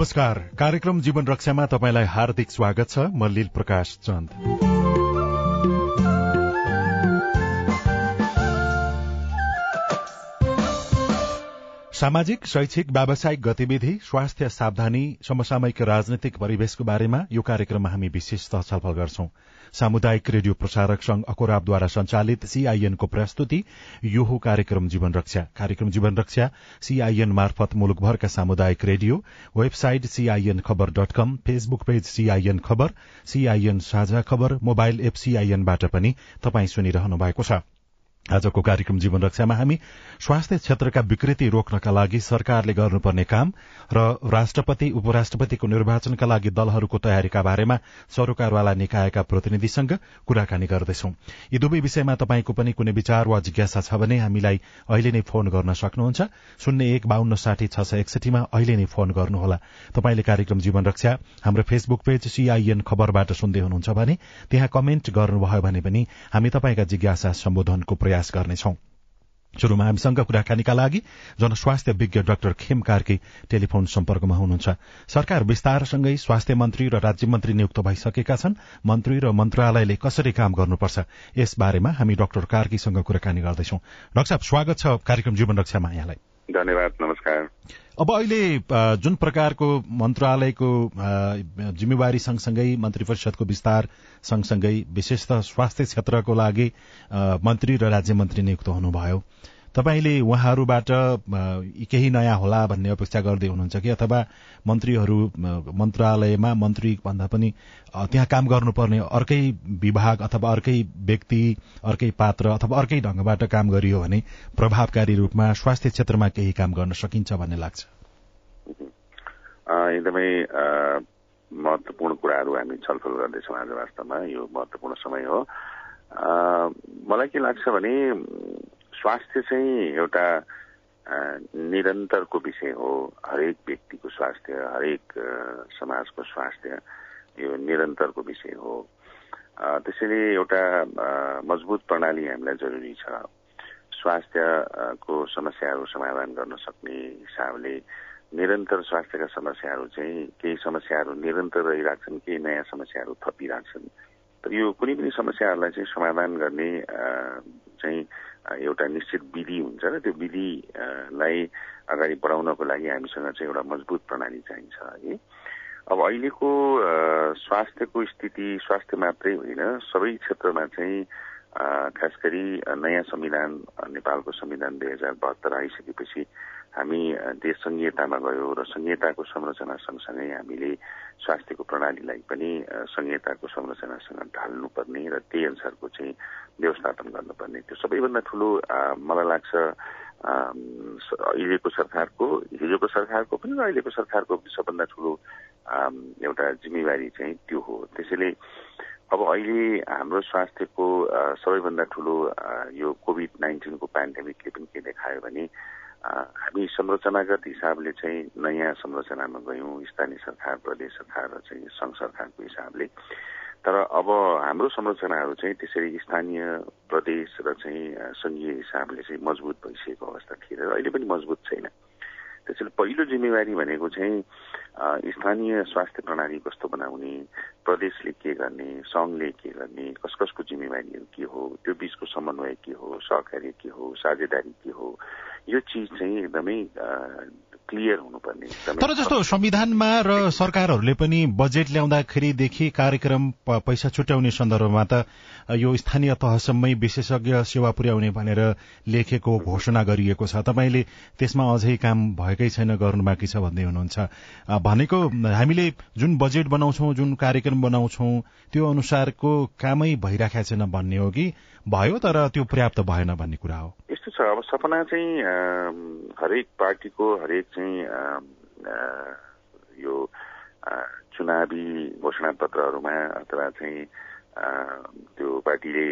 नमस्कार। कार्यक्रम जीवन रक्षामा तपाईँलाई हार्दिक स्वागत छ। म लील प्रकाश चन्द। सामाजिक शैक्षिक व्यावसायिक गतिविधि स्वास्थ्य सावधानी समसामयिक राजनैतिक परिवेशको बारेमा यो कार्यक्रममा हामी विशेषतः छलफल गर्छौं। सामुदायिक रेडियो प्रसारक संघ अकोराबद्वारा संचालित सीआईएनको प्रस्तुति यो हो कार्यक्रम जीवन रक्षा। कार्यक्रम जीवन रक्षा सीआईएन मार्फत मुलुकभरका सामुदायिक radio website CIN Khabar dot com Facebook page CIN Khabar CIN Saajha Khabar mobile app सीआईएनबाट पनि तपाई सुनिरहनु भएको छ। आजको कार्यक्रम जीवन रक्षामा हामी स्वास्थ्य क्षेत्रका विकृति रोक्नका लागि सरकारले गर्नुपर्ने काम र राष्ट्रपति उपराष्ट्रपतिको निर्वाचनका लागि दलहरूको तयारीका बारेमा सरोकारवाला निकायका प्रतिनिधिसँग कुराकानी गर्दैछौ। यी दुवै विषयमा तपाईँको पनि कुनै विचार वा जिज्ञासा छ भने हामीलाई अहिले नै फोन गर्न सक्नुहुन्छ। शून्य एक बाहन्न साठी छ सय एकसठीमा अहिले नै फोन गर्नुहोला। तपाईँले कार्यक्रम जीवन रक्षा हाम्रो फेसबुक पेज सीआईएन खबरबाट सुन्दै हुनुहुन्छ भने त्यहाँ कमेन्ट गर्नुभयो भने पनि हामी तपाईँका जिज्ञासा सम्बोधनको प्रयास गर्नेछौं। शुरूमा हामीसँग कुराकानीका लागि जनस्वास्थ्य विज्ञ डाक्टर खेम कार्की टेलिफोन सम्पर्कमा हुनुहुन्छ। सरकार विस्तारसँगै स्वास्थ्य मन्त्री र राज्य मन्त्री नियुक्त भइसकेका छन्। मन्त्री र मन्त्रालयले कसरी काम गर्नुपर्छ यस बारेमा हामी डाक्टर कार्कीसँग कुराकानी गर्दैछौ। डाक्टर साहब स्वागत छ कार्यक्रम जीवन रक्षामा यहाँलाई। धन्यवाद नमस्कार। अब अहिले जुन प्रकारको मन्त्रालयको जिम्मेवारी सँगसँगै मन्त्री परिषदको विस्तार सँगसँगै विशेषतः स्वास्थ्य क्षेत्रको लागि मन्त्री र राज्य मन्त्री नियुक्त हुनुभयो। तपाईँले उहाँहरूबाट केही नयाँ होला भन्ने अपेक्षा गर्दै हुनुहुन्छ कि? अथवा मन्त्रीहरू मन्त्रालयमा मन्त्री भन्दा पनि त्यहाँ काम गर्नुपर्ने अर्कै विभाग अथवा अर्कै व्यक्ति अर्कै पात्र अथवा अर्कै ढंगबाट काम गरियो भने प्रभावकारी रूपमा स्वास्थ्य क्षेत्रमा केही काम गर्न सकिन्छ भन्ने लाग्छ। एकदमै महत्वपूर्ण कुराहरू हामी छलफल गर्दैछौँ आज वास्तवमा। यो महत्वपूर्ण समय हो। मलाई के लाग्छ भने स्वास्थ्य चाहिँ एउटा निरन्तरको विषय हो। हरेक व्यक्तिको स्वास्थ्य हरेक समाजको स्वास्थ्य यो निरन्तरको विषय हो। त्यसैले एउटा मजबुत प्रणाली हामीलाई जरुरी छ। स्वास्थ्यको समस्याहरू समाधान गर्न सक्ने हिसाबले निरन्तर स्वास्थ्यका समस्याहरू चाहिँ केही समस्याहरू निरन्तर रहिरहेछन् केही नयाँ समस्याहरू थपिरहेछन् तर यो कुनै पनि समस्याहरूलाई चाहिँ समाधान गर्ने चाहिँ एउटा निश्चित विधि हुन्छ र त्यो विधिलाई अगाडि बढाउनको लागि हामीसँग चाहिँ एउटा मजबुत प्रणाली चाहिन्छ है। अब अहिलेको स्वास्थ्यको स्थिति स्वास्थ्य मात्रै होइन सबै क्षेत्रमा चाहिँ खास गरी नयाँ संविधान नेपालको संविधान दुई हजार बहत्तर आइसकेपछि हामी देश संघीयतामा गयो र संघीयताको संरचना सँगसँगै हामीले स्वास्थ्यको प्रणालीलाई पनि संघीयताको संरचनासँग ढाल्नुपर्ने र त्यही अनुसारको चाहिँ व्यवस्थापन गर्नुपर्ने। त्यो सबैभन्दा ठुलो मलाई लाग्छ अहिलेको सरकारको हिजोको सरकारको पनि र अहिलेको सरकारको सबभन्दा ठुलो एउटा जिम्मेवारी चाहिँ त्यो हो। त्यसैले अब अहिले हाम्रो स्वास्थ्यको सबैभन्दा ठुलो यो कोभिड नाइन्टिनको पेन्डेमिकले पनि के देखायो भने हामी संरचनागत हिसाबले चाहिँ नयाँ संरचनामा गयौँ स्थानीय सरकार प्रदेश सरकार र चाहिँ संघ सरकारको हिसाबले। तर अब हाम्रो संरचनाहरू चाहिँ त्यसरी स्थानीय प्रदेश र चाहिँ संघीय हिसाबले चाहिँ मजबुत भइसकेको अवस्था थिएन अहिले पनि मजबुत छैन। त्यसैले पहिलो जिम्मेवारी भनेको चाहिँ स्थानीय स्वास्थ्य प्रणाली कस्तो बनाउने प्रदेशले के गर्ने सङ्घले के गर्ने कस कसको जिम्मेवारीहरू के हो त्यो बिचको समन्वय के हो सहकार्य के हो साझेदारी के हो यो चिज चाहिँ एकदमै क्लियर हुनुपर्ने तर जस्तो संविधानमा र सरकारहरूले पनि बजेट ल्याउँदाखेरिदेखि कार्यक्रम पैसा छुट्याउने सन्दर्भमा त यो स्थानीय तहसम्मै विशेषज्ञ सेवा पुर्याउने भनेर लेखेको घोषणा गरिएको छ। तपाईँले त्यसमा अझै काम भएकै छैन गर्नु बाँकी छ भन्दै हुनुहुन्छ। भनेको हामीले जुन बजेट बनाउँछौ जुन कार्यक्रम बनाउँछौ त्यो अनुसारको कामै भइराखेको छैन भन्ने हो कि? भयो तर त्यो पर्याप्त भएन भन्ने कुरा हो। यस्तो छ अब सपना चाहिँ हरेक पार्टीको हरेक चाहिँ यो चुनावी घोषणा पत्रहरूमा अथवा चाहिँ त्यो पार्टीले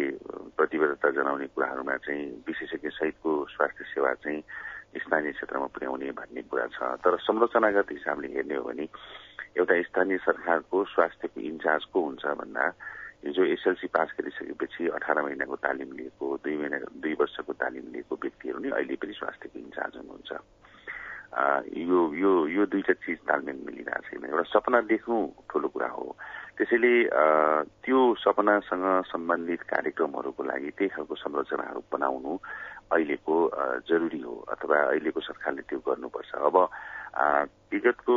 प्रतिबद्धता जनाउने कुराहरूमा चाहिँ विशेषज्ञ सहितको स्वास्थ्य सेवा चाहिँ स्थानीय क्षेत्रमा पुर्याउने भन्ने कुरा छ। तर संरचनागत हिसाबले हेर्ने हो भने एउटा स्थानीय सरकारको स्वास्थ्यको इन्चार्ज को हुन्छ भन्दा हिजो एसएलसी पास गरिसकेपछि अठार महिनाको तालिम लिएको दुई महिना दुई वर्षको तालिम लिएको व्यक्तिहरू नै अहिले पनि स्वास्थ्यको इन्चार्ज हुनुहुन्छ। यो यो यो दुईटा चिज तालमेल मिलिरहेको छैन। एउटा सपना देख्नु ठुलो कुरा हो। त्यसैले त्यो सपनासँग सम्बन्धित कार्यक्रमहरूको लागि त्यही खालको संरचनाहरू बनाउनु अहिलेको जरुरी हो अथवा अहिलेको सरकारले त्यो गर्नुपर्छ। अब विगतको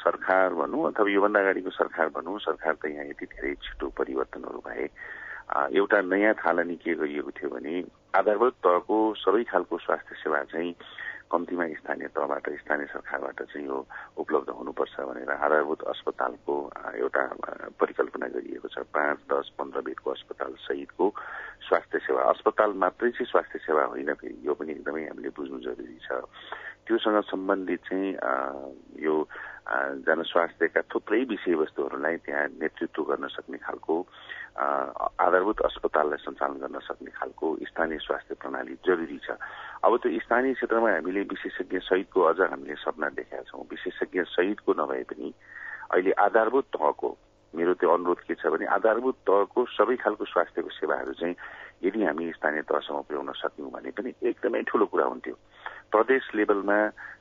सरकार भनौँ अथवा योभन्दा अगाडिको सरकार भनौँ सरकार त यहाँ यति धेरै छिटो परिवर्तनहरू भए एउटा नयाँ थालनी के गरिएको थियो भने आधारभूत तहको सबै खालको स्वास्थ्य सेवा चाहिँ कम्तीमा स्थानीय तहबाट स्थानीय सरकारबाट चाहिँ यो उपलब्ध हुनुपर्छ भनेर आधारभूत अस्पतालको एउटा परिकल्पना गरिएको छ। पाँच दस पन्ध्र बेडको अस्पताल सहितको स्वास्थ्य सेवा। अस्पताल मात्रै चाहिँ स्वास्थ्य सेवा होइन फेरि यो पनि एकदमै हामीले बुझ्नु जरुरी छ। त्योसँग सम्बन्धित चाहिँ यो जनस्वास्थ्यका थुप्रै विषयवस्तुहरूलाई त्यहाँ नेतृत्व गर्न सक्ने खालको आधारभूत अस्पताललाई सञ्चालन गर्न सक्ने खालको स्थानीय स्वास्थ्य प्रणाली जरुरी छ। अब त्यो स्थानीय क्षेत्रमा हामीले विशेषज्ञ सहितको अझ हामीले सपना देखाएका छौँ। विशेषज्ञ सहितको नभए पनि अहिले आधारभूत तहको मेरो त्यो अनुरोध के छ भने आधारभूत तहको सबै खालको स्वास्थ्यको सेवाहरू चाहिँ यदि हामी स्थानीय तहसम्म पुर्याउन सक्यौँ भने पनि एकदमै ठुलो कुरा हुन्थ्यो। प्रदेश लेभलमा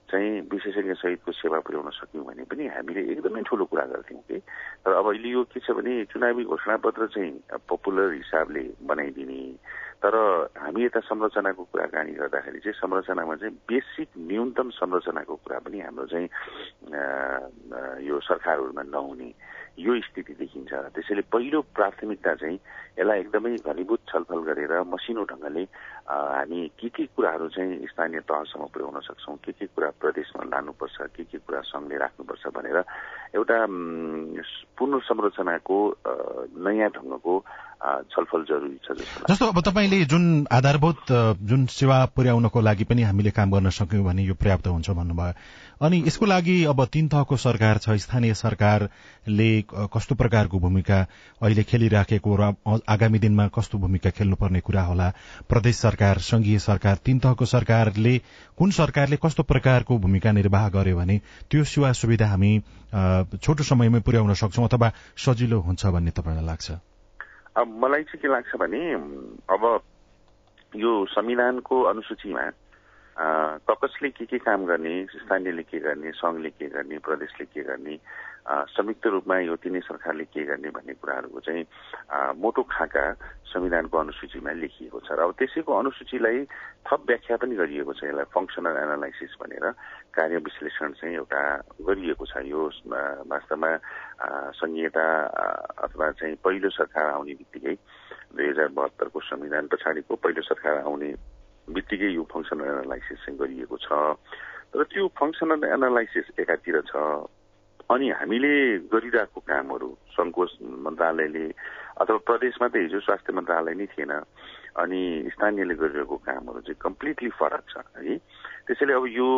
चाहिँ विशेषज्ञ सहितको सेवा पुर्याउन सक्यौँ भने पनि हामीले एकदमै ठुलो कुरा गर्थ्यौँ कि। तर अब अहिले यो के छ भने चुनावी घोषणापत्र चाहिँ पपुलर हिसाबले बनाइदिने। तर हामी यता संरचनाको कुराकानी गर्दाखेरि चाहिँ संरचनामा चाहिँ बेसिक न्यूनतम संरचनाको कुरा पनि हाम्रो चाहिँ यो सरकारहरूमा नहुने यो स्थिति देखिन्छ। त्यसैले पहिलो प्राथमिकता चाहिँ यसलाई एकदमै घनीभूत छलफल गरेर मसिनो ढङ्गले हामी के के कुराहरू चाहिँ स्थानीय तहसम्म पुर्याउन सक्छौँ? के के कुरा प्रदेशमा लानुपर्छ? के के कुरा सङ्घले राख्नुपर्छ भनेर एउटा पुनर्संरचनाको नयाँ ढङ्गको छलफल जरुरी छ जस्तो अब तपाईँले जुन आधारभूत जुन सेवा पुर्याउनको लागि पनि हामीले काम गर्न सक्यौँ भने यो पर्याप्त हुन्छ भन्नुभयो। अनि यसको लागि अब तीन तहको सरकार छ। स्थानीय सरकारले कस्तो प्रकारको भूमिका अहिले खेलिराखेको र आगामी दिनमा कस्तो भूमिका खेल्नुपर्ने कुरा होला? प्रदेश सरकार संघीय सरकार तीन तहको सरकारले कुन सरकारले कस्तो प्रकारको भूमिका निर्वाह गर्यो भने त्यो सेवा सुविधा हामी छोटो समयमै पुर्याउन सक्छौं अथवा सजिलो हुन्छ भन्ने तपाईँलाई लाग्छ? अब मलाई चाहिँ के लाग्छ भने अब यो संविधानको अनुसूचीमा ककसले के के काम गर्ने स्थानीयले के गर्ने संघले के गर्ने प्रदेशले के गर्ने संयुक्त रूपमा यो तिनै सरकारले के गर्ने भन्ने कुराहरूको चाहिँ मोटो खाका संविधानको अनुसूचीमा लेखिएको छ। र अब त्यसैको अनुसूचीलाई थप व्याख्या पनि गरिएको छ यसलाई फङ्सनल एनालाइसिस भनेर। कार्य विश्लेषण चाहिँ एउटा गरिएको छ। यो वास्तवमा संहिता अथवा चाहिँ पहिलो सरकार आउने बित्तिकै दुई हजार बहत्तरको संविधान पछाडिको पहिलो सरकार आउने बित्तिकै यो फङ्सनल एनालाइसिस चाहिँ गरिएको छ। तर त्यो फङ्सनल एनालाइसिस एकातिर छ। अनि हामीले गरिरहेको कामहरू सङ्घको मन्त्रालयले अथवा प्रदेशमा त हिजो स्वास्थ्य मन्त्रालय नै थिएन। अनि स्थानीयले गरिरहेको कामहरू चाहिँ कम्प्लिटली फरक छ है। त्यसैले अब यो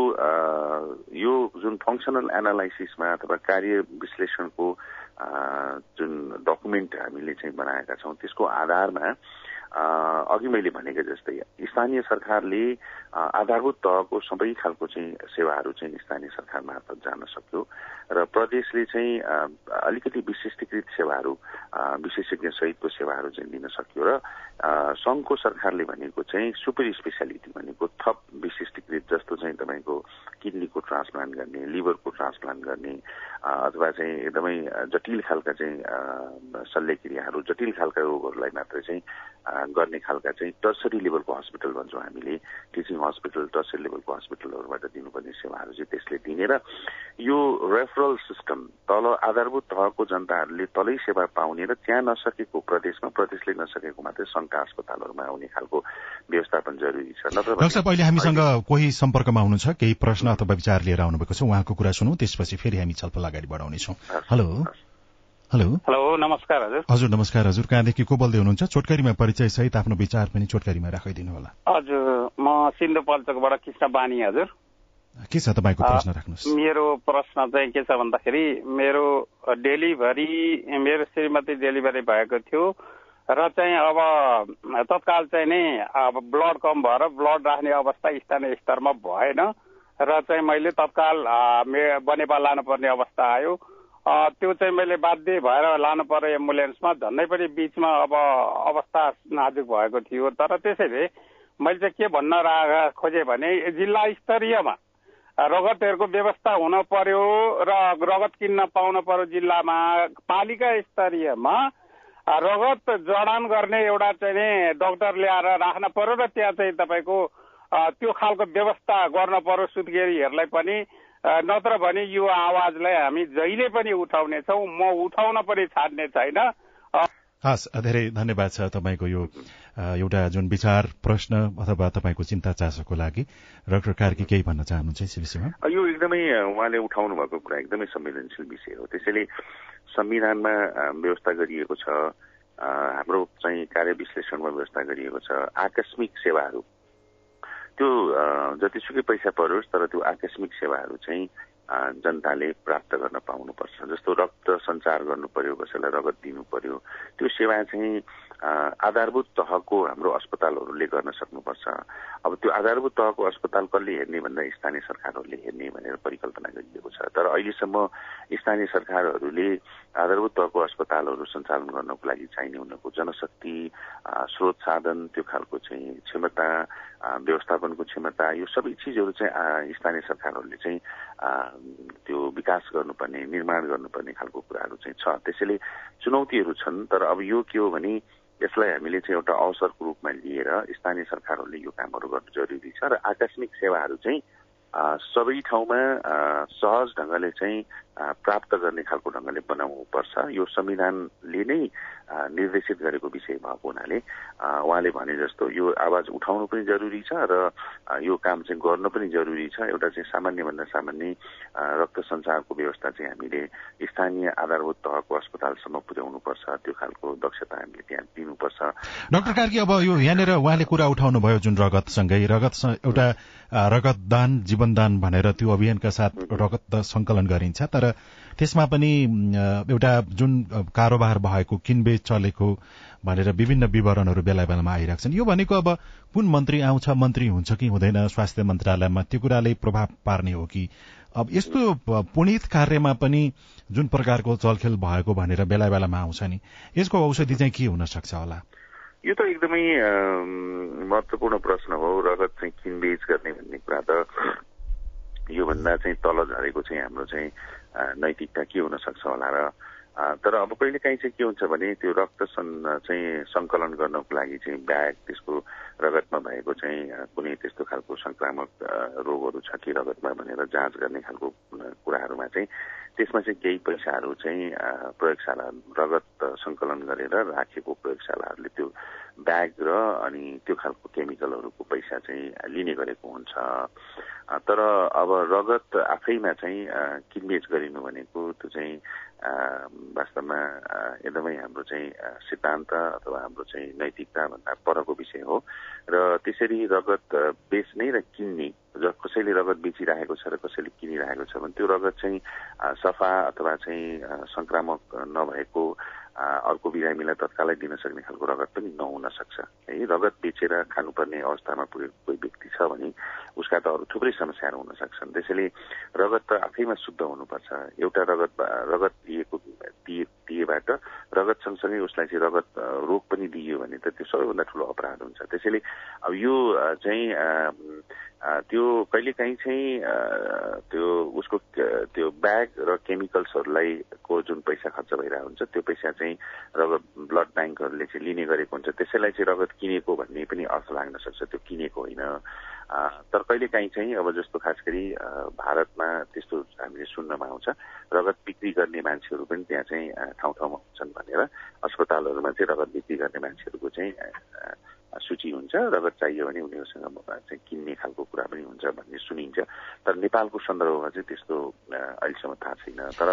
यो जुन फङ्सनल एनालाइसिसमा अथवा कार्य विश्लेषणको जुन डकुमेन्ट हामीले चाहिँ बनाएका छौँ त्यसको आधारमा अघि मैले भनेको जस्तै स्थानीय सरकारले आधारभूत तहको सबै खालको चाहिँ सेवाहरू चाहिँ स्थानीय सरकार मार्फत जान सक्यो र प्रदेशले चाहिँ अलिकति विशिष्टीकृत सेवाहरू विशेषज्ञ सहितको सेवाहरू चाहिँ दिन सक्यो र सङ्घको सरकारले भनेको चाहिँ सुपर स्पेसियालिटी भनेको थप विशिष्टीकृत जस्तो चाहिँ तपाईँको किडनीको ट्रान्सप्लान्ट गर्ने लिभरको ट्रान्सप्लान्ट गर्ने अथवा चाहिँ एकदमै जटिल खालका चाहिँ शल्यक्रियाहरू जटिल खालका रोगहरूलाई मात्रै चाहिँ गर्ने खालका चाहिँ टर्सरी लेभलको हस्पिटल भन्छौँ हामीले। टिचिङ हस्पिटल टर्सरी लेभलको हस्पिटलहरूबाट दिनुपर्ने सेवाहरू चाहिँ त्यसले दिने र यो रेफरल सिस्टम तल आधारभूत तहको जनताहरूले तलै सेवा पाउने र त्यहाँ नसकेको प्रदेशमा प्रदेशले नसकेको मात्रै सङ्घका अस्पतालहरूमा आउने खालको व्यवस्थापन जरुरी छ। नत्र अहिले हामीसँग कोही सम्पर्कमा हुनुहुन्छ? केही प्रश्न अथवा विचार लिएर आउनुभएको छ? उहाँको कुरा सुनौ त्यसपछि फेरि हामी छलफल अगाडि बढाउनेछौँ। हेलो। हेलो। हेलो नमस्कार हजुर। हजुर नमस्कार हजुर। कहाँदेखि को बोल्दै हुनुहुन्छ? छोटकरीमा परिचय सहित आफ्नो विचार पनि छोटकरीमा राखिदिनु होला। हजुर म सिन्धुपाल्चोकबाट कृष्ण बानी हजुर। के छ तपाईँको प्रश्न राख्नुहोस्? मेरो प्रश्न चाहिँ के छ भन्दाखेरि मेरो डेलिभरी मेरो श्रीमती डेलिभरी भएको थियो र चाहिँ अब तत्काल चाहिँ नि अब ब्लड कम भएर ब्लड राख्ने अवस्था स्थानीय स्तरमा भएन र चाहिँ मैले तत्काल बनेपा लानुपर्ने अवस्था आयो। त्यो चाहिँ मैले बाध्य भएर लानु पर्यो एम्बुलेन्समा। झन्डै पनि बिचमा अब अवस्था नाजुक भएको थियो। तर त्यसैले मैले चाहिँ के भन्न खोजेँ भने जिल्ला स्तरीयमा रगतहरूको व्यवस्था हुन पर्यो र रगत किन्न पाउन पर्यो जिल्लामा। पालिका स्तरीयमा रगत जडान गर्ने एउटा चाहिँ डक्टर ल्याएर राख्न पर्यो र त्यहाँ चाहिँ तपाईँको त्यो खालको व्यवस्था गर्न पर्यो। सुत्केरीहरूलाई पनि नत्र भने यो आवाजलाई हामी जहिले पनि उठाउनेछौँ म उठाउन पनि छाड्ने छैन। हस् धेरै धन्यवाद छ तपाईँको यो एउटा जुन विचार प्रश्न अथवा तपाईँको चिन्ता चासोको लागि। डाक्टर कार्की केही भन्न चाहनुहुन्छ यस विषयमा? यो एकदमै उहाँले उठाउनु भएको कुरा एकदमै संवेदनशील विषय हो। त्यसैले संविधानमा व्यवस्था गरिएको छ हाम्रो चाहिँ कार्य विश्लेषणमा व्यवस्था गरिएको छ आकस्मिक सेवाहरू त्यो जतिसुकै पैसा परोस् तर त्यो आकस्मिक सेवाहरू चाहिँ जनताले प्राप्त गर्न पाउनुपर्छ। जस्तो रक्त सञ्चार गर्नु पर्यो कसैलाई रगत दिनु पर्यो त्यो सेवा चाहिँ आधारभूत तहको हाम्रो अस्पतालहरूले गर्न सक्नुपर्छ। अब त्यो आधारभूत तहको अस्पताल कसले हेर्ने भन्दा स्थानीय सरकारहरूले हेर्ने भनेर परिकल्पना गरिएको छ। तर अहिलेसम्म स्थानीय सरकारहरूले आधारभूत तहको अस्पतालहरू सञ्चालन गर्नको लागि चाहिने उनीहरूको जनशक्ति स्रोत साधन त्यो खालको चाहिँ क्षमता व्यवस्थापनको क्षमता यो सबै चिजहरू चाहिँ स्थानीय सरकारहरूले चाहिँ त्यो विकास गर्नुपर्ने निर्माण गर्नुपर्ने खालको कुराहरू चाहिँ छ। त्यसैले चुनौतीहरू छन् तर अब यो के हो भने यसलाई हामीले चाहिँ एउटा अवसरको रूपमा लिएर स्थानीय सरकारहरूले यो कामहरू गर्नु जरुरी छ र आकस्मिक सेवाहरू चाहिँ सबै ठाउँमा सहज ढङ्गले चाहिँ प्राप्त गर्ने खालको ढङ्गले बनाउनु पर्छ यो संविधानले नै निर्देशित गरेको विषय भएको हुनाले उहाँले भने जस्तो यो आवाज उठाउनु पनि जरुरी छ र यो काम चाहिँ गर्नु पनि जरुरी छ। एउटा चाहिँ सामान्यभन्दा सामान्य रक्त सञ्चारको व्यवस्था चाहिँ हामीले स्थानीय आधारभूत तहको अस्पतालसम्म पुर्याउनुपर्छ। त्यो खालको दक्षता हामीले त्यहाँ दिनुपर्छ। डाक्टर कार्की अब यो यहाँनिर उहाँले कुरा उठाउनु भयो जुन रगतसँगै रगत एउटा रगतदान जीवनदान भनेर त्यो अभियानका साथ रगत संकलन गरिन्छ। तर त्यसमा पनि एउटा जुन कारोबार भएको किनबेच चलेको भनेर विभिन्न विवरणहरू बेला बेलामा आइरहेको छन्। यो भनेको अब कुन मन्त्री आउँछ मन्त्री हुन्छ कि हुँदैन स्वास्थ्य मन्त्रालयमा त्यो कुराले प्रभाव पार्ने हो कि? अब यस्तो पुणित कार्यमा पनि जुन प्रकारको चलखेल भएको भनेर बेला बेलामा आउँछ नि यसको औषधि चाहिँ के हुन सक्छ होला? यो त एकदमै महत्वपूर्ण प्रश्न हो रगत चाहिँ किनबेच गर्ने भन्ने कुरा त योभन्दा चाहिँ तल झरेको चाहिँ हाम्रो चाहिँ नैतिकता के हुन सक्छ होला र तर अब कहिले काहीँ चाहिँ के हुन्छ भने त्यो रक्त चाहिँ सङ्कलन गर्नको लागि चाहिँ ब्याग त्यसको रगतमा भएको चाहिँ कुनै त्यस्तो खालको संक्रामक रोगहरू छ कि रगतमा भनेर जाँच गर्ने खालको कुराहरूमा चाहिँ त्यसमा चाहिँ केही पैसाहरू चाहिँ प्रयोगशाला रगत सङ्कलन गरेर राखेको प्रयोगशालाहरूले त्यो ब्याग र अनि त्यो खालको केमिकलहरूको पैसा चाहिँ लिने गरेको हुन्छ। तर अब रगत आफैमा चाहिँ किनबेच गरिनु भनेको त्यो चाहिँ वास्तवमा एकदमै हाम्रो चाहिँ सिद्धान्त अथवा हाम्रो चाहिँ नैतिकताभन्दा परको विषय हो। र त्यसरी रगत बेच्ने र किन्ने कसैले रगत बेचिरहेको छ र कसैले किनिरहेको छ भने त्यो रगत चाहिँ सफा अथवा चाहिँ संक्रामक नभएको अर्को बिरामीलाई तत्कालै दिन सक्ने खालको रगत पनि नहुन सक्छ। है रगत बेचेर खानुपर्ने अवस्थामा पुगेको कोही व्यक्ति छ भने उसका त अरू थुप्रै समस्याहरू हुन सक्छन्। त्यसैले रगत त आफैमा शुद्ध हुनुपर्छ। एउटा रगत रगत दिएको दिए दिएबाट रगत सँगसँगै उसलाई चाहिँ रगत रोग पनि दिइयो भने त त्यो सबैभन्दा ठुलो अपराध हुन्छ। त्यसैले अब यो चाहिँ त्यो कहिलेकाहीँ चाहिँ त्यो उसको त्यो ब्याग र केमिकल्सहरूलाई को जुन पैसा खर्च भइरहेको हुन्छ त्यो पैसा चाहिँ रगत ब्लड ब्याङ्कहरूले चाहिँ लिने गरेको हुन्छ। त्यसैलाई चाहिँ रगत किनेको भन्ने पनि अर्थ लाग्न सक्छ। त्यो किनेको होइन। तर कहिलेकाहीँ चाहिँ अब जस्तो खास गरी भारतमा त्यस्तो हामीले सुन्नमा आउँछ रगत बिक्री गर्ने मान्छेहरू पनि त्यहाँ चाहिँ ठाउँ ठाउँमा हुन्छन् भनेर अस्पतालहरूमा चाहिँ रगत बिक्री गर्ने मान्छेहरूको चाहिँ सूची हुन्छ। रगत चाहियो भने उनीहरूसँग चाहिँ किन्ने खालको कुरा पनि हुन्छ भन्ने सुनिन्छ। तर नेपालको सन्दर्भमा चाहिँ त्यस्तो अहिलेसम्म थाहा छैन। तर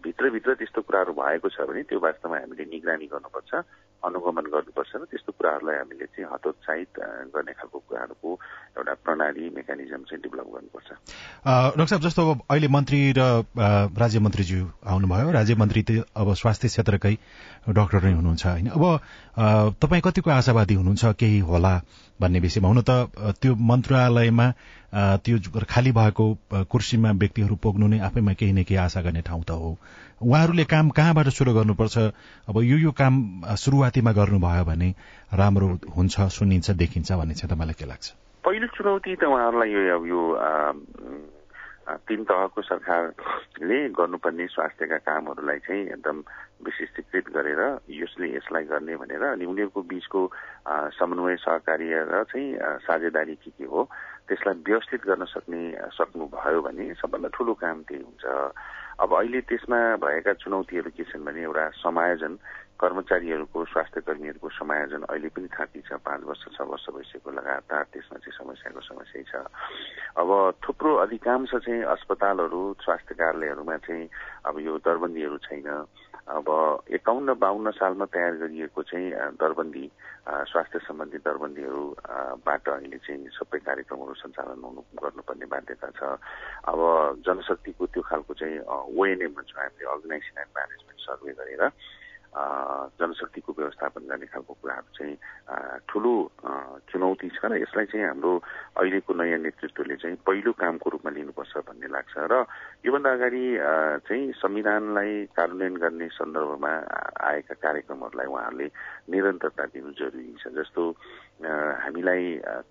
भित्रभित्र त्यस्तो कुराहरू भएको छ भने त्यो वास्तवमा हामीले निगरानी गर्नुपर्छ। अनुगमन गर्नुपर्छ र त्यस्तो कुराहरूलाई हामीले चाहिँ हतोत्साहित गर्ने खालको कुराहरूको एउटा प्रणाली मेकानिजम चाहिँ डेभलप गर्नुपर्छ। डाक्टर साहब जस्तो अब अहिले मन्त्री र राज्य मन्त्रीज्यू आउनुभयो राज्य मन्त्री अब स्वास्थ्य क्षेत्रकै डाक्टर नै हुनुहुन्छ होइन? अब तपाईँ कतिको आशावादी हुनुहुन्छ केही होला भन्ने विषयमा? हुन त त्यो मन्त्रालयमा त्यो खाली भएको कुर्सीमा व्यक्तिहरू पुग्नु नै आफैमा केही न केही आशा गर्ने ठाउँ त हो। उहाँहरूले काम कहाँबाट सुरु गर्नुपर्छ? अब यो यो काम सुरुवातीमा गर्नुभयो भने राम्रो हुन्छ सुनिन्छ देखिन्छ भन्ने चाहिँ तपाईँलाई के लाग्छ? पहिलो चुनौती त उहाँहरूलाई यो यो तीन तहको सरकारले गर्नुपर्ने स्वास्थ्यका कामहरूलाई चाहिँ एकदम विशिष्टीकृत गरेर यसले यसलाई गर्ने भनेर अनि उनीहरूको बीचको समन्वय सहकार्य र चाहिँ साझेदारी के के हो त्यसलाई व्यवस्थित गर्न सक्ने सक्नुभयो भने सबभन्दा ठुलो काम त्यही हुन्छ। अब अहिले त्यसमा भएका चुनौतीहरू के छन् भने एउटा समायोजन कर्मचारीहरूको स्वास्थ्य कर्मीहरूको समायोजन अहिले पनि थाँती छ। पाँच वर्ष छ वर्ष भइसक्यो लगातार त्यसमा चाहिँ समस्याको समस्या छ। अब थुप्रो अधिकांश चाहिँ अस्पतालहरू स्वास्थ्य कार्यालयहरूमा चाहिँ अब यो दरबन्दीहरू छैन। अब एकाउन्न बाहन्न सालमा तयार गरिएको चाहिँ दरबन्दी स्वास्थ्य सम्बन्धी दरबन्दीहरूबाट अहिले चाहिँ सबै कार्यक्रमहरू सञ्चालन हुनु गर्नुपर्ने बाध्यता छ। अब जनशक्तिको त्यो खालको चाहिँ ओएनएम भन्छौँ हामीले अर्गनाइजेसन एन्ड म्यानेजमेन्ट सर्वे गरेर जनशक्तिको व्यवस्थापन गर्ने खालको कुराहरू चाहिँ ठुलो चुनौती छ र यसलाई चाहिँ हाम्रो अहिलेको नयाँ नेतृत्वले चाहिँ पहिलो कामको रूपमा लिनुपर्छ भन्ने लाग्छ र योभन्दा अगाडि चाहिँ संविधानलाई कार्यान्वयन गर्ने सन्दर्भमा आएका कार्यक्रमहरूलाई उहाँहरूले निरन्तरता दिनु जरुरी छ। जस्तो हामीलाई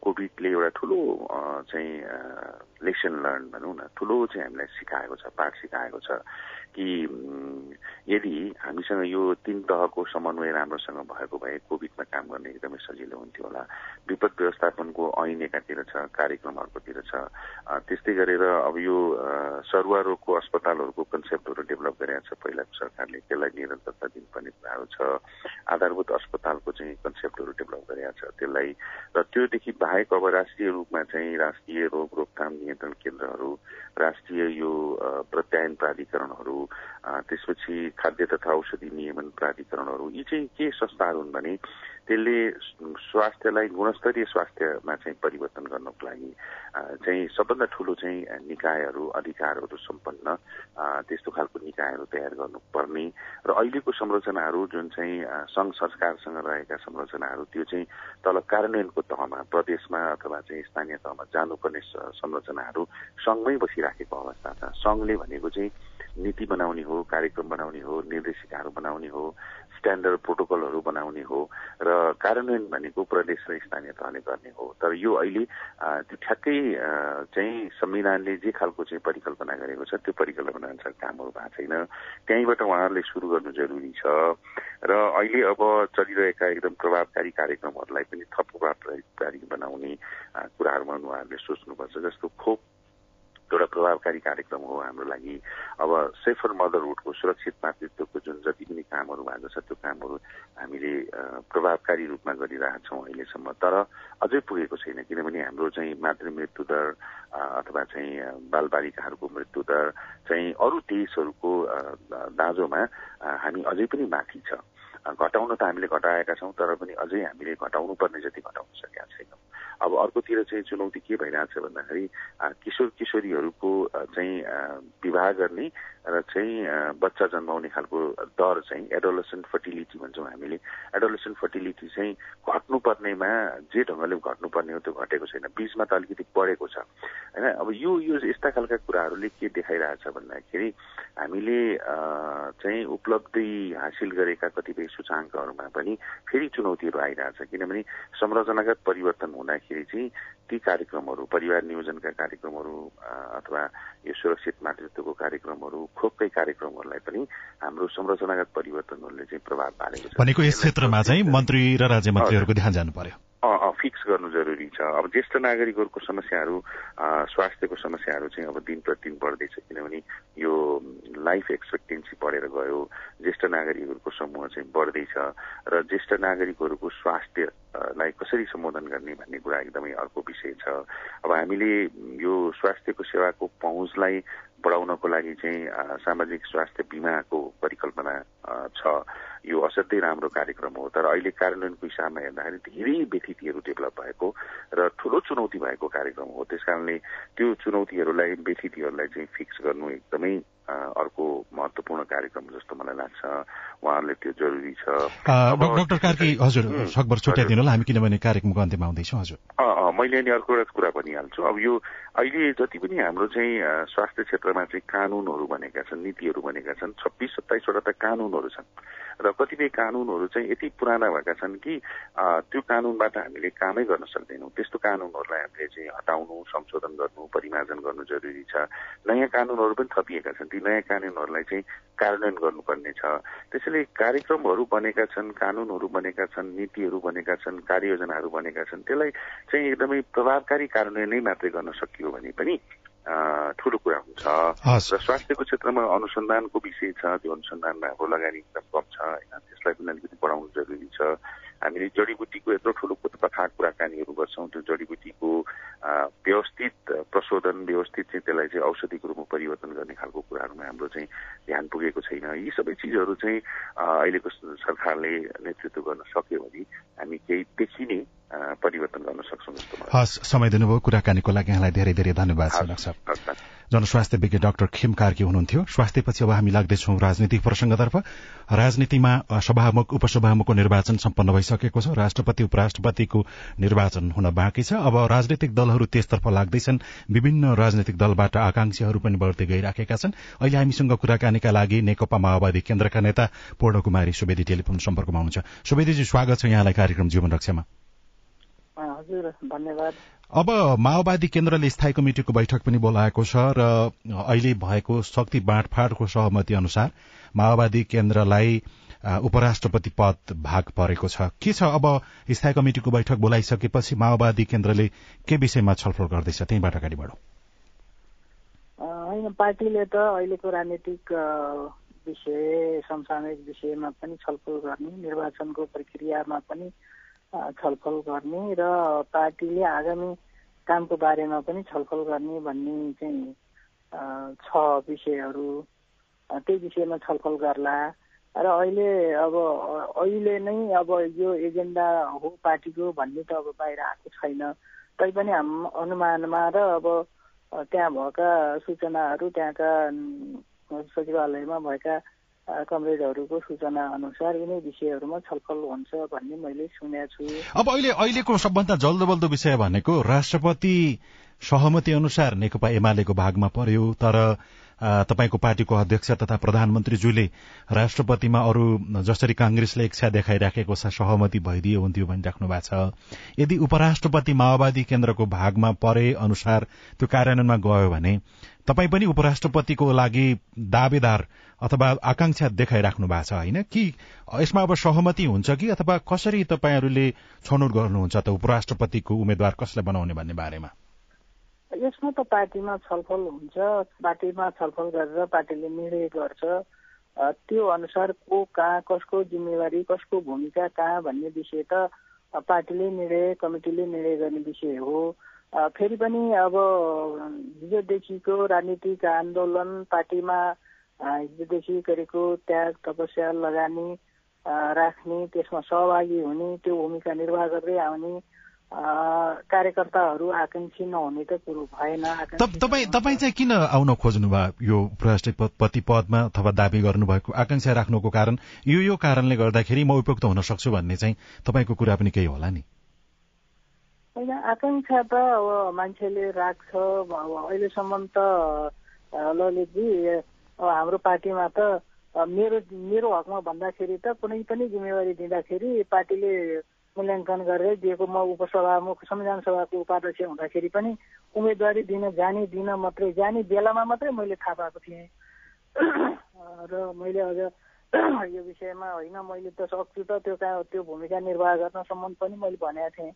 कोभिडले एउटा ठुलो चाहिँ लेसन लर्न भनौँ न ठुलो चाहिँ हामीलाई सिकाएको छ पाठ सिकाएको छ। कि यदि हामीसँग यो तीन तहको समन्वय राम्रोसँग भएको भए कोभिडमा काम गर्ने एकदमै सजिलो हुन्थ्यो होला। विपद व्यवस्थापनको ऐन एकातिर छ कार्यक्रम अर्कोतिर छ त्यस्तै गरेर अब यो सरुवा रोगको अस्पतालहरूको कन्सेप्टहरू डेभलप गरेका छ। पहिलाको सरकारले त्यसलाई निरन्तरता दिनुपर्ने कुराहरू छ। आधारभूत अस्पतालको चाहिँ कन्सेप्टहरू डेभलप गरेका छ त्यसलाई। र त्योदेखि बाहेक अब राष्ट्रिय रूपमा चाहिँ राष्ट्रिय रोग रोकथाम नियन्त्रण केन्द्रहरू राष्ट्रिय यो प्रत्यायन प्राधिकरणहरू त्यसपछि खाद्य तथा औषधि नियमन प्राधिकरणहरू यी चाहिँ के संस्थाहरू हुन् भने त्यसले स्वास्थ्यलाई गुणस्तरीय स्वास्थ्यमा चाहिँ परिवर्तन गर्नको लागि चाहिँ सबभन्दा ठुलो चाहिँ निकायहरू अधिकारहरू सम्पन्न त्यस्तो खालको निकायहरू तयार गर्नुपर्ने। र अहिलेको संरचनाहरू जुन चाहिँ सङ्घ संस्कारसँग रहेका संरचनाहरू त्यो चाहिँ तल कार्यान्वयनको तहमा प्रदेशमा अथवा चाहिँ स्थानीय तहमा जानुपर्ने संरचनाहरू सङ्घमै बसिराखेको अवस्था छ। सङ्घले भनेको चाहिँ नीति बनाउने हो कार्यक्रम बनाउने हो निर्देशिकाहरू बनाउने हो स्ट्यान्डर्ड प्रोटोकलहरू बनाउने हो र कार्यान्वयन भनेको प्रदेश र स्थानीय तहले गर्ने हो। तर यो अहिले त्यो ठ्याक्कै चाहिँ संविधानले जे खालको चाहिँ परिकल्पना गरेको छ त्यो परिकल्पना अनुसार कामहरू भएको छैन। त्यहीँबाट उहाँहरूले सुरु गर्नु जरुरी छ। र अहिले अब चलिरहेका एकदम प्रभावकारी कार्यक्रमहरूलाई पनि थप प्रभावकारी बनाउने कुराहरूमा उहाँहरूले सोच्नुपर्छ जस्तो खोप एउटा प्रभावकारी कार्यक्रम हो हाम्रो लागि अब सेफर मदरहुडको सुरक्षित मातृत्वको जुन जति पनि कामहरू भएको छ त्यो कामहरू हामीले प्रभावकारी रूपमा गरिरहेछौँ अहिलेसम्म तर अझै पुगेको छैन किनभने हाम्रो चाहिँ मातृ मृत्यु दर अथवा चाहिँ बालबालिकाहरूको मृत्यु दर चाहिँ अरू देशहरूको दाँजोमा हामी अझै पनि माथि छ। घटाउन त हामीले घटाएका छौँ तर पनि अझै हामीले घटाउनु पर्ने जति घटाउन सकेका छैनौँ। अब अर्कोतिर चाहिँ चुनौती के भइरहेछ भन्दाखेरि किशोर किशोरीहरूको चाहिँ विवाह गर्ने र चाहिँ बच्चा जन्माउने खालको दर चाहिँ एडोलेसन फर्टिलिटी भन्छौँ हामीले। एडोलेसन फर्टिलिटी चाहिँ घट्नुपर्नेमा जे ढङ्गले घट्नुपर्ने हो त्यो घटेको छैन। बिचमा त अलिकति बढेको छ। होइन अब यो यो यस्ता खालका कुराहरूले के देखाइरहेछ भन्दाखेरि हामीले चाहिँ उपलब्धि हासिल गरेका कतिपय सूचाङ्कहरूमा पनि फेरि चुनौतीहरू आइरहेछ। किनभने संरचनागत परिवर्तन हुँदाखेरि चाहिँ ती कार्यक्रमहरू परिवार नियोजनका कार्यक्रमहरू अथवा यो सुरक्षित मातृत्वको कार्यक्रमहरू खोपकै कार्यक्रमहरूलाई पनि हाम्रो संरचनागत परिवर्तनहरूले चाहिँ प्रभाव पारेको छ। भनेको यस क्षेत्रमा चाहिँ मन्त्री र राज्य मन्त्रीहरूको ध्यान जानु पर्यो। फिक्स गर्नु जरुरी छ। अब ज्येष्ठ नागरिकहरूको समस्याहरू स्वास्थ्यको समस्याहरू चाहिँ अब दिन प्रतिदिन बढ्दैछ किनभने यो लाइफ एक्सपेक्टेन्सी बढेर गयो ज्येष्ठ नागरिकहरूको समूह चाहिँ बढ्दैछ र ज्येष्ठ नागरिकहरूको स्वास्थ्यलाई कसरी सम्बोधन गर्ने भन्ने कुरा एकदमै अर्को विषय छ। अब हामीले यो स्वास्थ्यको सेवाको पहुँचलाई बढाउनको लागि चाहिँ सामाजिक स्वास्थ्य बिमाको परिकल्पना छ। यो असाध्यै राम्रो कार्यक्रम हो। तर अहिले कार्यान्वयनको हिसाबमा हेर्दाखेरि धेरै व्यथितिहरू डेभलप भएको र ठुलो चुनौती भएको कार्यक्रम हो। त्यस कारणले त्यो चुनौतीहरूलाई व्यथितिहरूलाई चाहिँ फिक्स गर्नु एकदमै अर्को महत्वपूर्ण कार्यक्रम जस्तो मलाई लाग्छ। उहाँहरूले त्यो जरुरी छ। डाक्टर कार्की हजुर सकभर छुट्याइदिनु होला। हामी किनभने कार्यक्रमको अन्त्यमा आउँदैछौँ हजुर। मैले अनि अर्को एउटा कुरा भनिहाल्छु। अब यो अहिले जति पनि हाम्रो चाहिँ स्वास्थ्य क्षेत्रमा चाहिँ कानूनहरू बनेका छन् नीतिहरू बनेका छन् छब्बिस सत्ताइसवटा त कानूनहरू छन्। र कतिपय कानूनहरू चाहिँ यति पुराना भएका छन् कि त्यो कानूनबाट हामीले कामै गर्न सक्दैनौँ। त्यस्तो कानूनहरूलाई हामीले चाहिँ हटाउनु संशोधन गर्नु परिमार्जन गर्नु जरुरी छ। नयाँ कानूनहरू पनि थपिएका छन्। ती नयाँ कानूनहरूलाई चाहिँ कार्यान्वयन गर्नुपर्ने छ। त्यसैले कार्यक्रमहरू बनेका छन् कानूनहरू बनेका छन् नीतिहरू बनेका छन् कार्ययोजनाहरू बनेका छन्। त्यसलाई चाहिँ एकदमै प्रभावकारी कार्यान्वयन नै मात्रै गर्न सकियो। भने पनि ठुलो कुरा हुन्छ र स्वास्थ्यको क्षेत्रमा अनुसन्धानको विषय छ त्यो अनुसन्धानमा हाम्रो लगानी एकदम कम छ होइन त्यसलाई पनि अलिकति बढाउनु जरुरी छ हामीले जडीबुटीको यत्रो ठुलो कथा कुराकानीहरू गर्छौँ। त्यो जडीबुटीको व्यवस्थित प्रशोधन व्यवस्थित चाहिँ त्यसलाई चाहिँ औषधिको रूपमा परिवर्तन गर्ने खालको कुराहरूमा हाम्रो चाहिँ ध्यान पुगेको छैन। यी सबै चिजहरू चाहिँ अहिलेको सरकारले नेतृत्व गर्न सक्यो भने हामी केही देखिने परिवर्तन गर्न सक्छौँ जस्तो हस् समय दिनुभयो। कुराकानीको लागि यहाँलाई धेरै धेरै धन्यवाद छ जनस्वास्थ्य विज्ञ डाक्टर खेम कार्की हुनुहुन्थ्यो। स्वास्थ्यपछि अब हामी लाग्दैछौ राजनीतिक प्रसंगतर्फ राजनीतिमा सभामुख उपसभामुखको निर्वाचन सम्पन्न भइसकेको छ। राष्ट्रपति उपराष्ट्रपतिको निर्वाचन हुन बाँकी छ। अब राजनीतिक दलहरू त्यसतर्फ लाग्दैछन्। विभिन्न राजनीतिक दलबाट आकांक्षीहरू पनि बढ्दै गइराखेका छन्। अहिले हामीसँग कुराकानीका लागि नेकपा माओवादी केन्द्रका नेता पूर्ण कुमारी सुवेदी टेलिफोन सम्पर्कमा हुनुहुन्छ। सुवेदीजी स्वागत छ यहाँलाई कार्यक्रम जीवन रक्षामा हजुर धन्यवाद। अब माओवादी केन्द्रले स्थायी कमिटिको बैठक पनि बोलाएको छ र अहिले भएको शक्ति बाँडफाँडको सहमति अनुसार माओवादी केन्द्रलाई उपराष्ट्रपति पद भाग परेको छ। के छ अब स्थायी कमिटिको बैठक बोलाइसकेपछि माओवादी केन्द्रले के विषयमा छलफल गर्दैछ? त्यहीँबाट अगाडि बढौँ। होइन पार्टीले त अहिलेको राजनीतिक विषय समसामयिक विषयमा पनि छलफल गर्ने निर्वाचनको प्रक्रियामा पनि छलफल गर्ने र पार्टीले आगामी कामको बारेमा पनि छलफल गर्ने भन्ने चाहिँ छ विषयहरू। त्यही विषयमा छलफल गर्ला। र अहिले अब अहिले नै अब यो एजेन्डा हो पार्टीको भन्ने त अब बाहिर आएको छैन। तैपनि हाम अनुमानमा र अब त्यहाँ भएका सूचनाहरू त्यहाँका सचिवालयमा भएका कमरेडहरूको सूचना अनुसार यिनै विषयहरूमा छलफल हुन्छ भन्ने मैले सुनेको छु। अब अहिले अहिलेको सबभन्दा जल्दो बल्दो विषय भनेको राष्ट्रपति सहमति अनुसार नेकपा एमालेको भागमा पर्यो तर तपाईँको पार्टीको अध्यक्ष तथा प्रधानमन्त्रीज्यूले राष्ट्रपतिमा अरू जसरी कांग्रेसले इच्छा देखाइराखेको छ सहमति भइदियो हुन्थ्यो भनिराख्नु भएको छ। यदि उपराष्ट्रपति माओवादी केन्द्रको भागमा परे अनुसार त्यो कार्यान्वयनमा गयो भने तपाईँ पनि उपराष्ट्रपतिको लागि दावेदार अथवा आकांक्षा देखाइराख्नु भएको छ होइन? कि यसमा अब सहमति हुन्छ कि? अथवा कसरी तपाईँहरूले छनौट गर्नुहुन्छ त? उपराष्ट्रपतिको उम्मेद्वार कसलाई बनाउने भन्ने बारेमा? यसमा त पार्टीमा छलफल हुन्छ। पार्टीमा छलफल गरेर पार्टीले निर्णय गर्छ। त्यो अनुसार को कहाँ कसको जिम्मेवारी कसको भूमिका कहाँ भन्ने विषय त पार्टीले निर्णय कमिटीले निर्णय गर्ने विषय हो। फेरि पनि अब हिजोदेखिको राजनीतिक आन्दोलन पार्टीमा हिजोदेखि गरेको त्याग तपस्या लगानी राख्ने त्यसमा सहभागी हुने त्यो भूमिका निर्वाह गर्दै आउने कार्यकर्ताहरू आकाङ्क्षी नहुने त कुरो भएन तपाईँ तपाईँ चाहिँ किन आउन खोज्नु भयो यो राष्ट्रपति पदमा अथवा दावी गर्नुभएको आकाङ्क्षा राख्नुको कारण? यो यो कारणले गर्दाखेरि म उपयुक्त हुन सक्छु भन्ने चाहिँ तपाईँको कुरा पनि केही होला नि। होइन आकाङ्क्षा त अब मान्छेले राख्छ अब अहिलेसम्म त ललितजी हाम्रो पार्टीमा त मेरो मेरो हकमा भन्दाखेरि त कुनै पनि जिम्मेवारी दिँदाखेरि पार्टीले मूल्याङ्कन गरेर दिएको म उपसभामुख संविधान सभाको उपाध्यक्ष हुँदाखेरि पनि उम्मेदवारी दिन जाने दिन मात्रै जाने बेलामा मात्रै मैले थाहा पाएको थिएँ। र मैले अझ यो विषयमा होइन मैले त सक्छु त त्यो त्यो भूमिका निर्वाह गर्नसम्म पनि मैले भनेको थिएँ।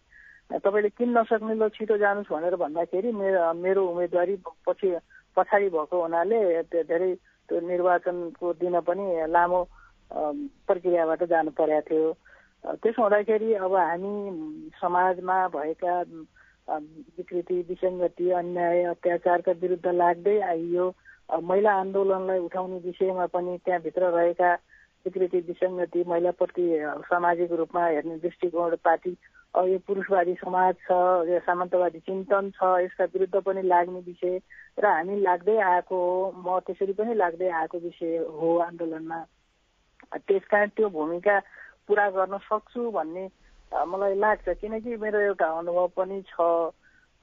तपाईँले किन नसक्ने ल छिटो जानुहोस् भनेर भन्दाखेरि मेरो मेरो उम्मेदवारी पछि पछाडि भएको हुनाले धेरै त्यो निर्वाचनको दिन पनि लामो प्रक्रियाबाट जानु परेको थियो। त्यसो हुँदाखेरि अब हामी समाजमा भएका विकृति विसङ्गति अन्याय अत्याचारका विरुद्ध लाग्दै आइयो। महिला आन्दोलनलाई उठाउने विषयमा पनि त्यहाँभित्र रहेका विकृति विसङ्गति महिलाप्रति सामाजिक रूपमा हेर्ने दृष्टिकोण पार्टी यो पुरुषवादी समाज छ यो सामन्तवादी चिन्तन छ यसका विरुद्ध पनि लाग्ने विषय र हामी लाग्दै आएको हो म त्यसरी पनि लाग्दै आएको विषय हो आन्दोलनमा। त्यस कारण त्यो भूमिका पुरा गर्न सक्छु भन्ने मलाई लाग्छ। किनकि मेरो एउटा अनुभव पनि छ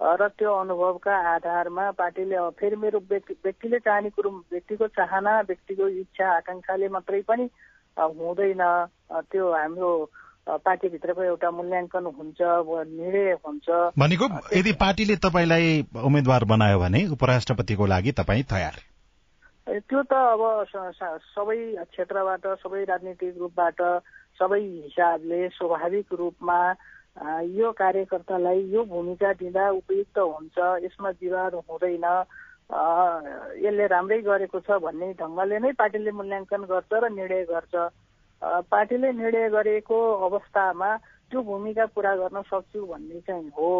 र त्यो अनुभवका आधारमा पार्टीले फेरि मेरो व्यक्ति व्यक्तिले चाहने कुरो व्यक्तिको चाहना व्यक्तिको इच्छा आकाङ्क्षाले मात्रै पनि हुँदैन। त्यो हाम्रो पार्टीभित्रको एउटा मूल्याङ्कन हुन्छ निर्णय हुन्छ। भनेको यदि पार्टीले तपाईँलाई उम्मेद्वार बनायो भने उपराष्ट्रपतिको लागि तपाईँ तयार? त्यो त अब सबै क्षेत्रबाट सबै राजनीतिक रूपबाट सबै हिसाबले स्वाभाविक रूपमा यो कार्यकर्तालाई यो भूमिका दिँदा उपयुक्त हुन्छ यसमा विवाद हुँदैन। यसले राम्रै गरेको छ भन्ने ढङ्गले नै पार्टीले मूल्याङ्कन गर्छ र निर्णय गर्छ। पार्टीले निर्णय गरेको अवस्थामा त्यो भूमिका पुरा गर्न सक्छु भन्ने चाहिँ हो।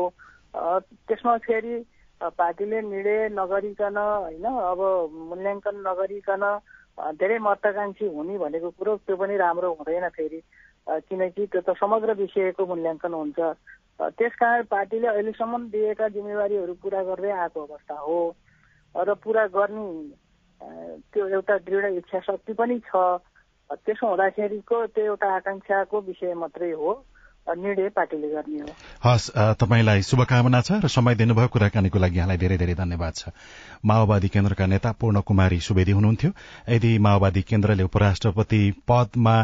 त्यसमा फेरि पार्टीले निर्णय नगरिकन होइन अब मूल्याङ्कन नगरिकन धेरै महत्वाकांक्षी हुने भनेको कुरो त्यो पनि राम्रो हुँदैन फेरि। किनकि त्यो त समग्र विषयको मूल्याङ्कन हुन्छ। त्यसकारण पार्टीले अहिलेसम्म दिएका जिम्मेवारीहरू पुरा गर्दै आएको अवस्था हो र पुरा गर्ने त्यो एउटा दृढ इच्छा शक्ति पनि छ। त्यसो हुँदाखेरिको त्यो एउटा आकाङ्क्षाको विषय मात्रै हो। निर्णय पार्टीले गर्ने हो। हस् तपाईँलाई शुभकामना छ र समय दिनुभयो कुराकानीको लागि यहाँलाई धेरै धेरै धन्यवाद छ। माओवादी केन्द्रका नेता पूर्ण कुमारी सुवेदी हुनुहुन्थ्यो। यदि माओवादी केन्द्रले उपराष्ट्रपति पदमा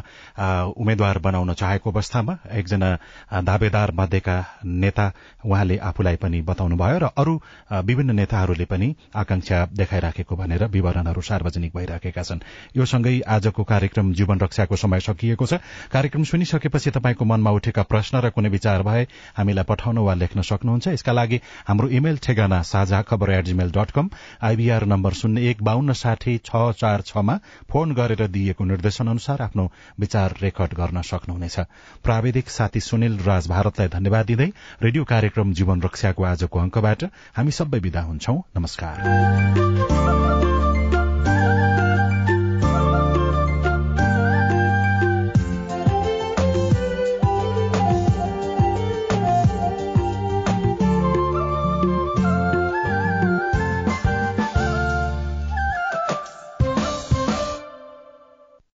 उम्मेद्वार बनाउन चाहेको अवस्थामा एकजना दावेदार मध्येका नेता उहाँले आफूलाई पनि बताउनुभयो र अरू विभिन्न नेताहरूले पनि आकांक्षा देखाइराखेको भनेर विवरणहरू सार्वजनिक भइराखेका छन्। यो सँगै आजको कार्यक्रम जीवन रक्षाको समय सकिएको छ। कार्यक्रम सुनिसकेपछि तपाईँको मनमा उठेका प्रश्न र कुनै विचार भए हामीलाई पठाउन वा लेख्न सक्नुहुन्छ। यसका लागि हाम्रो इमेल ठेगाना Saajha Khabar at Gmail dot com IVR number शून्य एक बान्न साठी छ चार छमा फोन गरेर दिइएको निर्देशन अनुसार आफ्नो विचार रेकर्ड गर्न सक्नुहुनेछ। प्राविधिक साथी सुनिल राज भारतलाई धन्यवाद दिँदै रेडियो कार्यक्रम जीवन रक्षाको आजको अंकबाट हामी सबै विदा हुन्छौ। नमस्कार।